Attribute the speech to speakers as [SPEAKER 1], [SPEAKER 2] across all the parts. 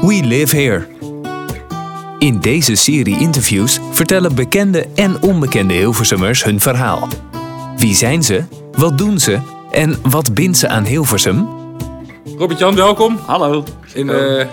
[SPEAKER 1] We Live Here. In deze serie interviews vertellen bekende en onbekende Hilversummers hun verhaal. Wie zijn ze? Wat doen ze? En wat bindt ze aan Hilversum?
[SPEAKER 2] Robert-Jan, welkom.
[SPEAKER 3] Hallo.
[SPEAKER 2] In, eh,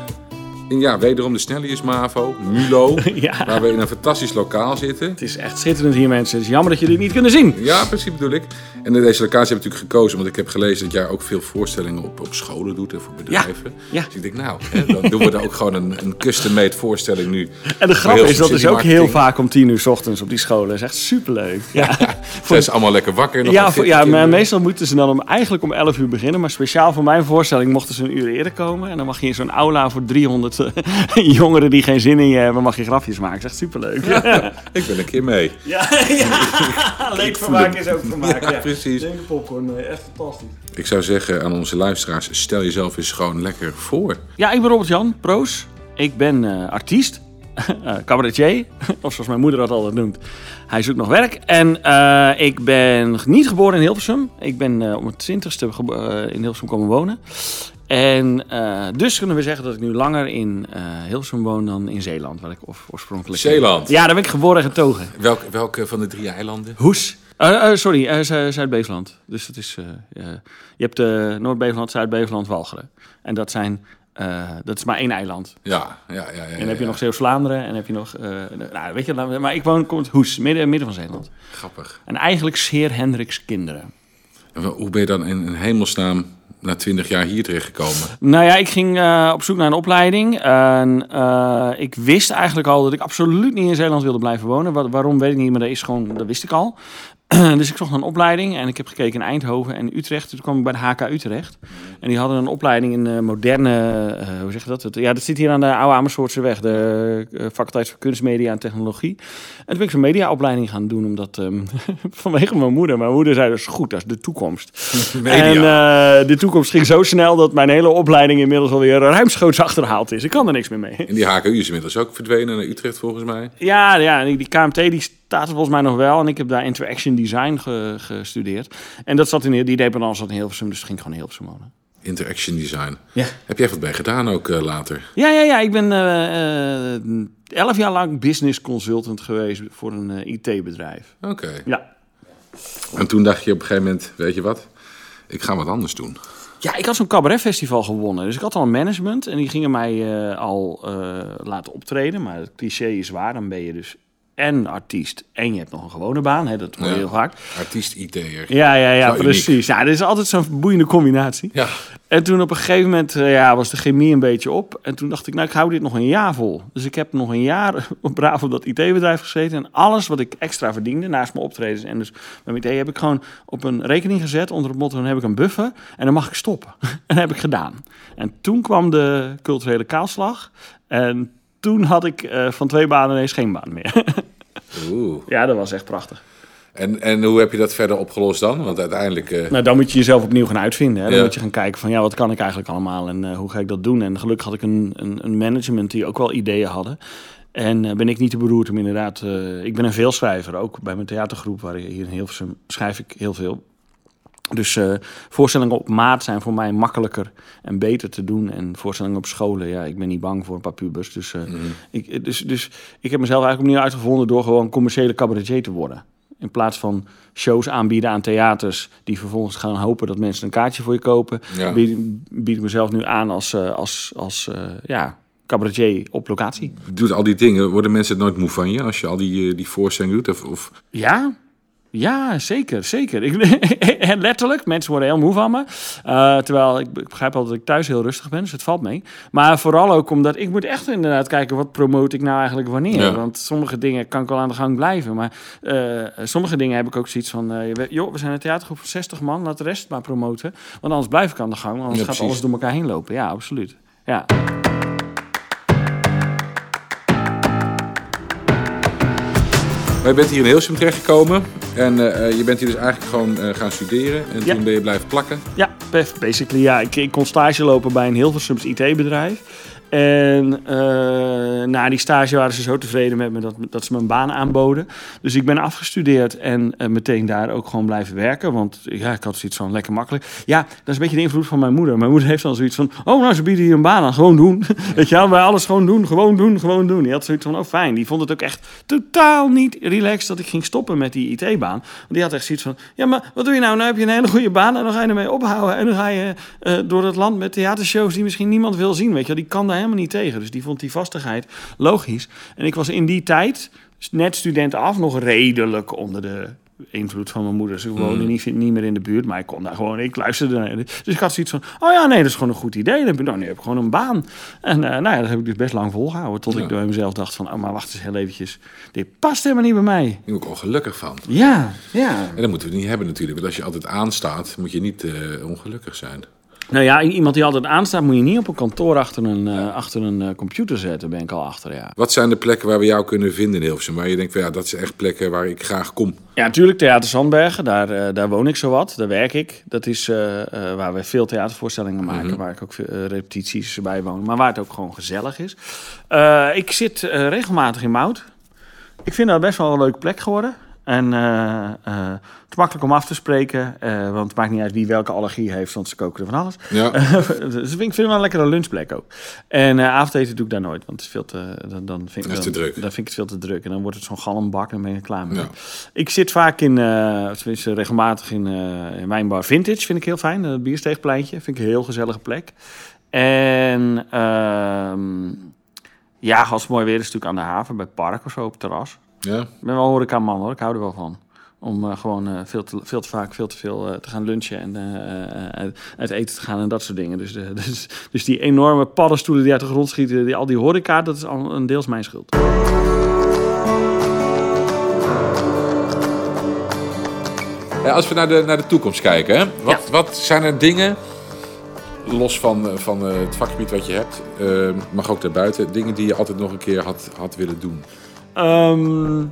[SPEAKER 2] in ja, wederom de Snellius Mavo, Mulo,
[SPEAKER 3] Ja.
[SPEAKER 2] waar we in een fantastisch lokaal zitten.
[SPEAKER 3] Het is echt schitterend hier, mensen. Het is jammer dat jullie het niet kunnen zien.
[SPEAKER 2] Ja, precies bedoel ik. En deze locatie heb ik natuurlijk gekozen, want ik heb gelezen dat jij ook veel voorstellingen op, op scholen doet en voor bedrijven.
[SPEAKER 3] Ja.
[SPEAKER 2] Dus ik denk, nou, hè, dan doen we daar ook gewoon een, een custom-made voorstelling nu.
[SPEAKER 3] En de grap is, dat is ook heel vaak om tien uur 's ochtends op die scholen. Dat is echt superleuk. Ja,
[SPEAKER 2] Zijn ze allemaal lekker wakker? nog
[SPEAKER 3] ja, voor, ja maar meestal moeten ze dan om, eigenlijk om 11 uur beginnen. Maar speciaal voor mijn voorstelling mochten ze een uur eerder komen. En dan mag je in zo'n aula voor 300 eh, jongeren die geen zin in je hebben, mag je grafjes maken. Dat is echt superleuk. Ja,
[SPEAKER 2] Ik ben een keer mee.
[SPEAKER 3] ja, leuk vermaak is ook vermaak.
[SPEAKER 2] Ja, precies.
[SPEAKER 3] Neem de popcorn, eh, echt fantastisch.
[SPEAKER 2] Ik zou zeggen aan onze luisteraars, stel jezelf eens gewoon lekker voor.
[SPEAKER 3] Ja, ik ben Robert-Jan Proos. Ik ben eh, artiest, eh, cabaretier, of zoals mijn moeder dat altijd noemt. Hij zoekt nog werk. En eh, ik ben niet geboren in Hilversum. Ik ben eh, om het twintigste in Hilversum komen wonen. En eh, dus kunnen we zeggen dat ik nu langer in eh, Hilversum woon dan in Zeeland, waar ik of- oorspronkelijk...
[SPEAKER 2] Zeeland?
[SPEAKER 3] Ja, daar ben ik geboren en getogen.
[SPEAKER 2] Welk, welke van de drie eilanden?
[SPEAKER 3] Hoes. Eh, sorry, Zu- Zuid-Beveland. Dus dat is... je hebt Noord-Beveland, Zuid-Beveland, Walcheren. En dat zijn... dat is maar één eiland.
[SPEAKER 2] Ja, ja, ja. ja,
[SPEAKER 3] En dan heb je
[SPEAKER 2] ja.
[SPEAKER 3] nog Zeeuws-Vlaanderen en heb je nog... nou, weet je, maar ik woon kom uit Hoes, midden, midden van Zeeland.
[SPEAKER 2] Grappig.
[SPEAKER 3] En eigenlijk zeer Hendricks kinderen.
[SPEAKER 2] Hoe ben je dan in, in hemelsnaam na twintig jaar hier terechtgekomen?
[SPEAKER 3] Nou ja, ik ging eh, op zoek naar een opleiding. En eh, ik wist eigenlijk al dat ik absoluut niet in Zeeland wilde blijven wonen. Wa- waarom weet ik niet, maar dat, is gewoon, dat wist ik al. dus ik zocht een opleiding en ik heb gekeken in Eindhoven en Utrecht. Toen kwam ik bij de HK Utrecht. En die hadden een opleiding in eh, moderne, eh, hoe zeg je dat? Het- Ja, dat zit hier aan de oude Amersfoortse weg. De eh, faculteit voor kunst, media en technologie. En toen ben ik zo'n mediaopleiding gaan doen, omdat ehm, vanwege mijn moeder. Mijn moeder zei dus goed, dat is de toekomst. En eh, de toekomst ging zo snel dat mijn hele opleiding inmiddels alweer ruimschoots achterhaald is. Ik kan er niks meer mee.
[SPEAKER 2] En die HKU is inmiddels ook verdwenen naar Utrecht volgens mij.
[SPEAKER 3] Ja, ja die die KMT die staat er volgens mij nog wel. En ik heb daar Interaction Design ge- gestudeerd. En dat zat in, die dependance zat in Hilversum, dus ging gewoon Hilversum wonen.
[SPEAKER 2] Interaction Design.
[SPEAKER 3] Ja.
[SPEAKER 2] Heb jij wat bij gedaan ook eh, later?
[SPEAKER 3] Ja, ja, ja. Ik ben eh, elf jaar lang business consultant geweest voor een IT-bedrijf.
[SPEAKER 2] Oké.
[SPEAKER 3] Ja.
[SPEAKER 2] En toen dacht je op een gegeven moment, weet je wat? Ik ga wat anders doen.
[SPEAKER 3] Ja, ik had zo'n cabaretfestival gewonnen. Dus ik had al een management en die gingen mij al laten optreden. Maar het cliché is waar, dan ben je dus en artiest en je hebt nog een gewone baan. Hè, dat hoor je
[SPEAKER 2] Ja.
[SPEAKER 3] heel vaak.
[SPEAKER 2] Artiest IT'er.
[SPEAKER 3] Ja, ja, ja,
[SPEAKER 2] Zo
[SPEAKER 3] precies. Ja, dit is altijd zo'n boeiende combinatie.
[SPEAKER 2] Ja.
[SPEAKER 3] En toen op een gegeven moment eh, ja, was de chemie een beetje op. En toen dacht ik, nou, ik hou dit nog een jaar vol. Dus ik heb nog een jaar op braaf op dat IT-bedrijf gezeten. En alles wat ik extra verdiende, naast mijn optredens en dus mijn IT, heb ik gewoon op een rekening gezet. Onder het motto, dan heb ik een buffer en dan mag ik stoppen. en dat heb ik gedaan. En toen kwam de culturele kaalslag. En toen had ik eh, van twee banen ineens geen baan meer.
[SPEAKER 2] Oeh.
[SPEAKER 3] ja, dat was echt prachtig.
[SPEAKER 2] En, en hoe heb je dat verder opgelost dan? Want uiteindelijk... eh,
[SPEAKER 3] Nou, dan moet je jezelf opnieuw gaan uitvinden. Hè? Dan
[SPEAKER 2] Ja.
[SPEAKER 3] moet je gaan kijken van, ja, wat kan ik eigenlijk allemaal en eh, hoe ga ik dat doen? En gelukkig had ik een, een, een management die ook wel ideeën hadden. En eh, ben ik niet te beroerd om inderdaad... ik ben een veelschrijver, ook bij mijn theatergroep waar ik hier in Hilversum schrijf ik heel veel. Dus eh, voorstellingen op maat zijn voor mij makkelijker en beter te doen. En voorstellingen op scholen, ja, ik ben niet bang voor een paar pubers. Dus, eh, ik, dus, dus ik heb mezelf eigenlijk opnieuw uitgevonden door gewoon commerciële cabaretier te worden. In plaats van shows aanbieden aan theaters die vervolgens gaan hopen dat mensen een kaartje voor je kopen,
[SPEAKER 2] Ja.
[SPEAKER 3] bied, bied ik mezelf nu aan als, eh, als, als eh, ja, cabaretier op locatie.
[SPEAKER 2] doet al die dingen, worden mensen nooit moe van je als je al die, eh, die voorstellingen doet? Of, of
[SPEAKER 3] Ja, ja, zeker, zeker. Ik, en letterlijk, mensen worden heel moe van me. Eh, terwijl ik, ik begrijp altijd dat ik thuis heel rustig ben, dus het valt mee. Maar vooral ook omdat ik moet echt inderdaad kijken... wat promote ik nou eigenlijk wanneer.
[SPEAKER 2] Ja.
[SPEAKER 3] Want sommige dingen kan ik wel aan de gang blijven. Maar eh, sommige dingen heb ik ook zoiets van... eh, joh, we zijn een theatergroep van 60 man, laat de rest maar promoten. Want anders blijf ik aan de gang, want anders
[SPEAKER 2] Ja,
[SPEAKER 3] gaat alles door elkaar heen lopen. Ja, absoluut. Ja.
[SPEAKER 2] Maar je bent hier in Hilversum terechtgekomen en eh, eh, je bent hier dus eigenlijk gewoon eh, gaan studeren. En
[SPEAKER 3] Ja.
[SPEAKER 2] toen ben je blijven plakken.
[SPEAKER 3] Ja, basically ja. Ik, ik kon stage lopen bij een Hilversums IT-bedrijf. En eh, na die stage waren ze zo tevreden met me dat, dat ze me een baan aanboden. Dus ik ben afgestudeerd en eh, meteen daar ook gewoon blijven werken. Want ja, ik had zoiets van lekker makkelijk. Ja, dat is een beetje de invloed van mijn moeder. Mijn moeder heeft dan zoiets van: oh, nou, ze bieden hier een baan aan, gewoon doen. Weet je wel, wij alles gewoon doen, gewoon doen, gewoon doen. Die had zoiets van: oh, fijn. Die vond het ook echt totaal niet relaxed dat ik ging stoppen met die IT-baan. Die had echt zoiets van: ja, maar wat doe je nou? Nou heb je een hele goede baan en dan ga je ermee ophouden. En dan ga je eh, door het land met theatershows die misschien niemand wil zien. Weet je wel, die kan daar helemaal niet tegen. Dus die vond die vastigheid logisch. En ik was in die tijd, net studenten af, nog redelijk onder de invloed van mijn moeder. Ze woonde
[SPEAKER 2] Mm.
[SPEAKER 3] niet, niet meer in de buurt, maar ik kon daar gewoon, ik luisterde naar. Dus ik had zoiets van, oh ja, nee, dat is gewoon een goed idee. Dan heb ik, nou, nu heb ik gewoon een baan. En eh, nou ja, dat heb ik dus best lang volgehouden. Tot
[SPEAKER 2] Ja.
[SPEAKER 3] ik door mezelf dacht van, oh, maar wacht eens heel eventjes. Dit past helemaal niet bij mij.
[SPEAKER 2] Daar word ik ongelukkig van.
[SPEAKER 3] Ja, ja.
[SPEAKER 2] En dat moeten we niet hebben natuurlijk. Want als je altijd aanstaat, moet je niet eh, ongelukkig zijn.
[SPEAKER 3] Nou ja, iemand die altijd aanstaat, moet je niet op een kantoor achter een, eh, achter een eh, computer zetten, ben ik al achter, ja.
[SPEAKER 2] Wat zijn de plekken waar we jou kunnen vinden in Hilversum? Waar je denkt, van, ja, dat zijn echt plekken waar ik graag kom.
[SPEAKER 3] Ja, natuurlijk Theater Zandbergen, daar, eh, daar woon ik zowat, daar werk ik. Dat is waar we veel theatervoorstellingen maken, waar ik ook veel, repetities bij woon, maar waar het ook gewoon gezellig is. Ik zit regelmatig in Mout. Ik vind dat best wel een leuke plek geworden. En eh, het is makkelijk om af te spreken, eh, want het maakt niet uit wie welke allergie heeft, want ze koken er van alles.
[SPEAKER 2] Ja,
[SPEAKER 3] dus ik vind het wel een lekkere lunchplek ook. En avondeten doe ik daar nooit, want het is veel te, dan, dan vind ik,
[SPEAKER 2] Dat te
[SPEAKER 3] dan-
[SPEAKER 2] druk.
[SPEAKER 3] Dan vind ik het veel te druk. En dan wordt het zo'n galmbak en ben je er klaar mee.
[SPEAKER 2] Ja.
[SPEAKER 3] Ik zit vaak in, tenminste regelmatig in, in Wijnbar Vintage, vind ik heel fijn. Het Biersteegpleintje, vind ik een heel gezellige plek. En ehm, ja, als het mooi weer is, natuurlijk aan de haven, bij het park of zo, op het terras.
[SPEAKER 2] Ja.
[SPEAKER 3] Ik ben wel horecaman hoor, ik hou er wel van. Om eh, gewoon eh, veel, te, veel te vaak, veel te veel eh, te gaan lunchen en eh, eh, uit, uit eten te gaan en dat soort dingen. Dus, de, dus, dus die enorme paddenstoelen die uit de grond schieten, die, al die horeca, dat is al een deels mijn schuld.
[SPEAKER 2] Ja, als we naar de, naar de toekomst kijken, hè? Wat, wat zijn er dingen, los van, eh, van het vakgebied wat je hebt, mag ook daarbuiten, dingen die je altijd nog een keer had, had willen doen?
[SPEAKER 3] Ehm,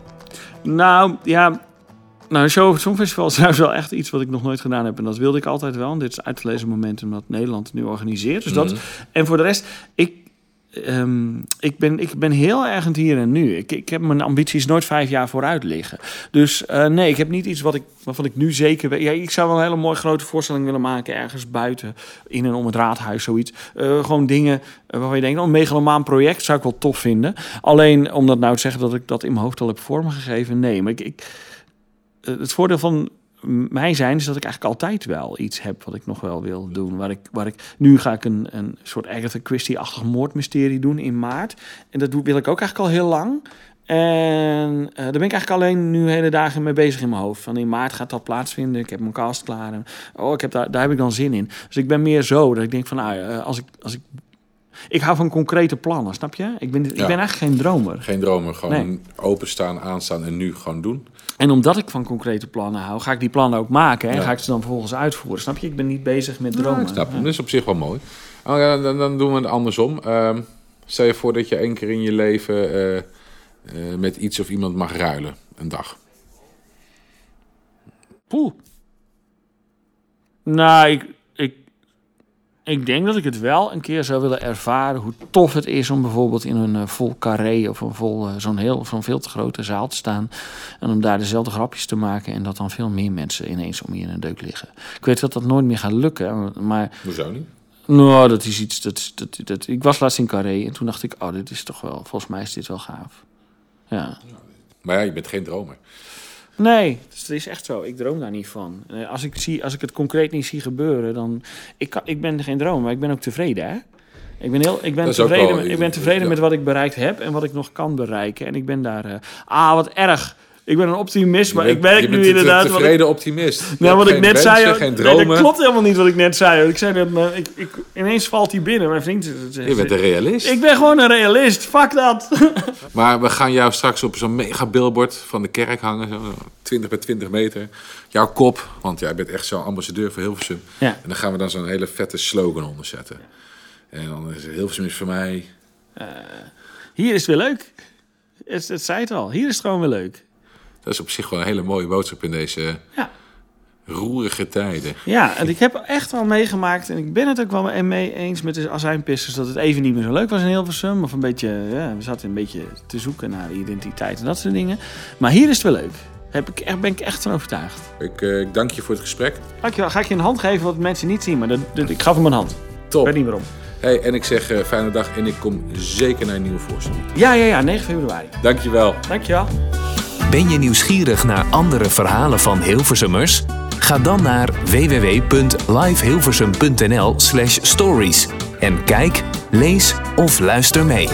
[SPEAKER 3] nou, ja. Nou, show of het Songfestival is trouwens wel echt iets wat ik nog nooit gedaan heb. En dat wilde ik altijd wel. En dit is uitgelezen momentum dat Nederland het nu organiseert. Dus dat, en voor de rest, ik, ehm, ik, ben, ik ben heel erg het hier en nu. Ik, ik heb mijn ambities nooit vijf jaar vooruit liggen. Dus eh, nee, ik heb niet iets wat ik, waarvan ik nu zeker weet. Ja, ik zou wel een hele mooie grote voorstelling willen maken. Ergens buiten, in en om het raadhuis, zoiets. Eh, gewoon dingen eh, waarvan je denkt, oh, een megalomaan project zou ik wel tof vinden. Alleen om dat nou te zeggen dat ik dat in mijn hoofd al heb vormgegeven, nee. Maar ik, ik, het voordeel van mij zijn is dat ik eigenlijk altijd wel iets heb wat ik nog wel wil doen. Waar ik, waar ik, nu ga ik een, een soort Agatha Christie-achtig moordmysterie doen in maart. En dat wil ik ook eigenlijk al heel lang. En eh, daar ben ik eigenlijk alleen nu hele dagen mee bezig in mijn hoofd. Van in maart gaat dat plaatsvinden. Ik heb mijn cast klaar. En, oh, ik heb daar, daar heb ik dan zin in. Dus ik ben meer zo dat ik denk van, eh, als ik, als ik, ik hou van concrete plannen, snap je? Ik ben, ik
[SPEAKER 2] Ja.
[SPEAKER 3] ben eigenlijk geen dromer.
[SPEAKER 2] Geen dromen, gewoon
[SPEAKER 3] Nee.
[SPEAKER 2] openstaan, aanstaan en nu gewoon doen.
[SPEAKER 3] En omdat ik van concrete plannen hou, ga ik die plannen ook maken en
[SPEAKER 2] Ja.
[SPEAKER 3] ga ik ze dan vervolgens uitvoeren. Snap je? Ik ben niet bezig met
[SPEAKER 2] Ja,
[SPEAKER 3] dromen.
[SPEAKER 2] ik snap. Dat is op zich wel mooi. Oh, dan, dan doen we het andersom. Ehm, stel je voor dat je één keer in je leven eh, eh, met iets of iemand mag ruilen. Een dag.
[SPEAKER 3] Poeh. Nou, ik, ik, denk dat ik het wel een keer zou willen ervaren hoe tof het is om bijvoorbeeld in een eh, vol carré of een vol, eh, zo'n heel, zo'n veel te grote zaal te staan. En om daar dezelfde grapjes te maken en dat dan veel meer mensen ineens om je in een deuk liggen. Ik weet dat dat nooit meer gaat lukken, maar
[SPEAKER 2] Hoezo niet?
[SPEAKER 3] nou, dat is iets, dat, dat, dat, ik was laatst in carré en toen dacht ik, oh, dit is toch wel, volgens mij is dit wel gaaf. Ja.
[SPEAKER 2] Maar ja, je bent geen dromer.
[SPEAKER 3] Nee, dus het is echt zo. Ik droom daar niet van. Eh, Als ik, zie, als ik het concreet niet zie gebeuren, dan... Ik, kan, ik ben geen droom, maar ik ben ook tevreden, hè? Ik ben, heel, ik ben tevreden,
[SPEAKER 2] wel-
[SPEAKER 3] ik ben tevreden
[SPEAKER 2] ja.
[SPEAKER 3] met wat ik bereikt heb en wat ik nog kan bereiken. En ik ben daar... eh, ah, wat erg. Ik ben een optimist, maar
[SPEAKER 2] Je
[SPEAKER 3] ik
[SPEAKER 2] bent- je
[SPEAKER 3] nu
[SPEAKER 2] bent een
[SPEAKER 3] inderdaad... wat ik-
[SPEAKER 2] tevreden optimist. Je
[SPEAKER 3] nou,
[SPEAKER 2] hebt
[SPEAKER 3] wat ik net
[SPEAKER 2] wensen,
[SPEAKER 3] zei,
[SPEAKER 2] geen
[SPEAKER 3] nee,
[SPEAKER 2] dromen.
[SPEAKER 3] dat klopt helemaal niet wat ik net zei. Ik zei dat, maar ik, ik, ineens valt hij binnen. Mijn vriend zegt,
[SPEAKER 2] Je bent een realist.
[SPEAKER 3] ik ben gewoon een realist. Fuck dat.
[SPEAKER 2] Maar we gaan jou straks op zo'n mega billboard van de kerk hangen. Zo 20 bij 20 meter. Jouw kop, want jij bent echt zo'n ambassadeur voor Hilversum.
[SPEAKER 3] Ja.
[SPEAKER 2] En dan gaan we dan zo'n hele vette slogan onder zetten. En dan is Hilversum is voor mij...
[SPEAKER 3] Hier is het weer leuk. Het, het zei het al. Hier is het gewoon weer leuk.
[SPEAKER 2] Dat is op zich wel een hele mooie boodschap in deze
[SPEAKER 3] Ja.
[SPEAKER 2] Roerige tijden.
[SPEAKER 3] Ja, en ik heb echt wel meegemaakt, en ik ben het ook wel mee eens met de azijnpissers, dat het even niet meer zo leuk was in Hilversum. Of een beetje, ja, we zaten een beetje te zoeken naar identiteit en dat soort dingen. Maar hier is het wel leuk. Heb ik, echt- ben ik echt van overtuigd.
[SPEAKER 2] Ik, eh, ik dank je voor het gesprek.
[SPEAKER 3] Dankjewel. Ga ik je een hand geven wat mensen niet zien, maar dat, dat- ik gaf hem een hand. Ik
[SPEAKER 2] Top.
[SPEAKER 3] weet niet waarom.
[SPEAKER 2] Hey, en ik zeg eh, fijne dag en ik kom zeker naar een nieuwe voorstelling.
[SPEAKER 3] Ja, ja, ja, 9 februari.
[SPEAKER 2] Dankjewel.
[SPEAKER 3] Dankjewel.
[SPEAKER 1] Ben je nieuwsgierig naar andere verhalen van Hilversummers? Ga dan naar www.livehilversum.nl/stories en kijk, lees of luister mee.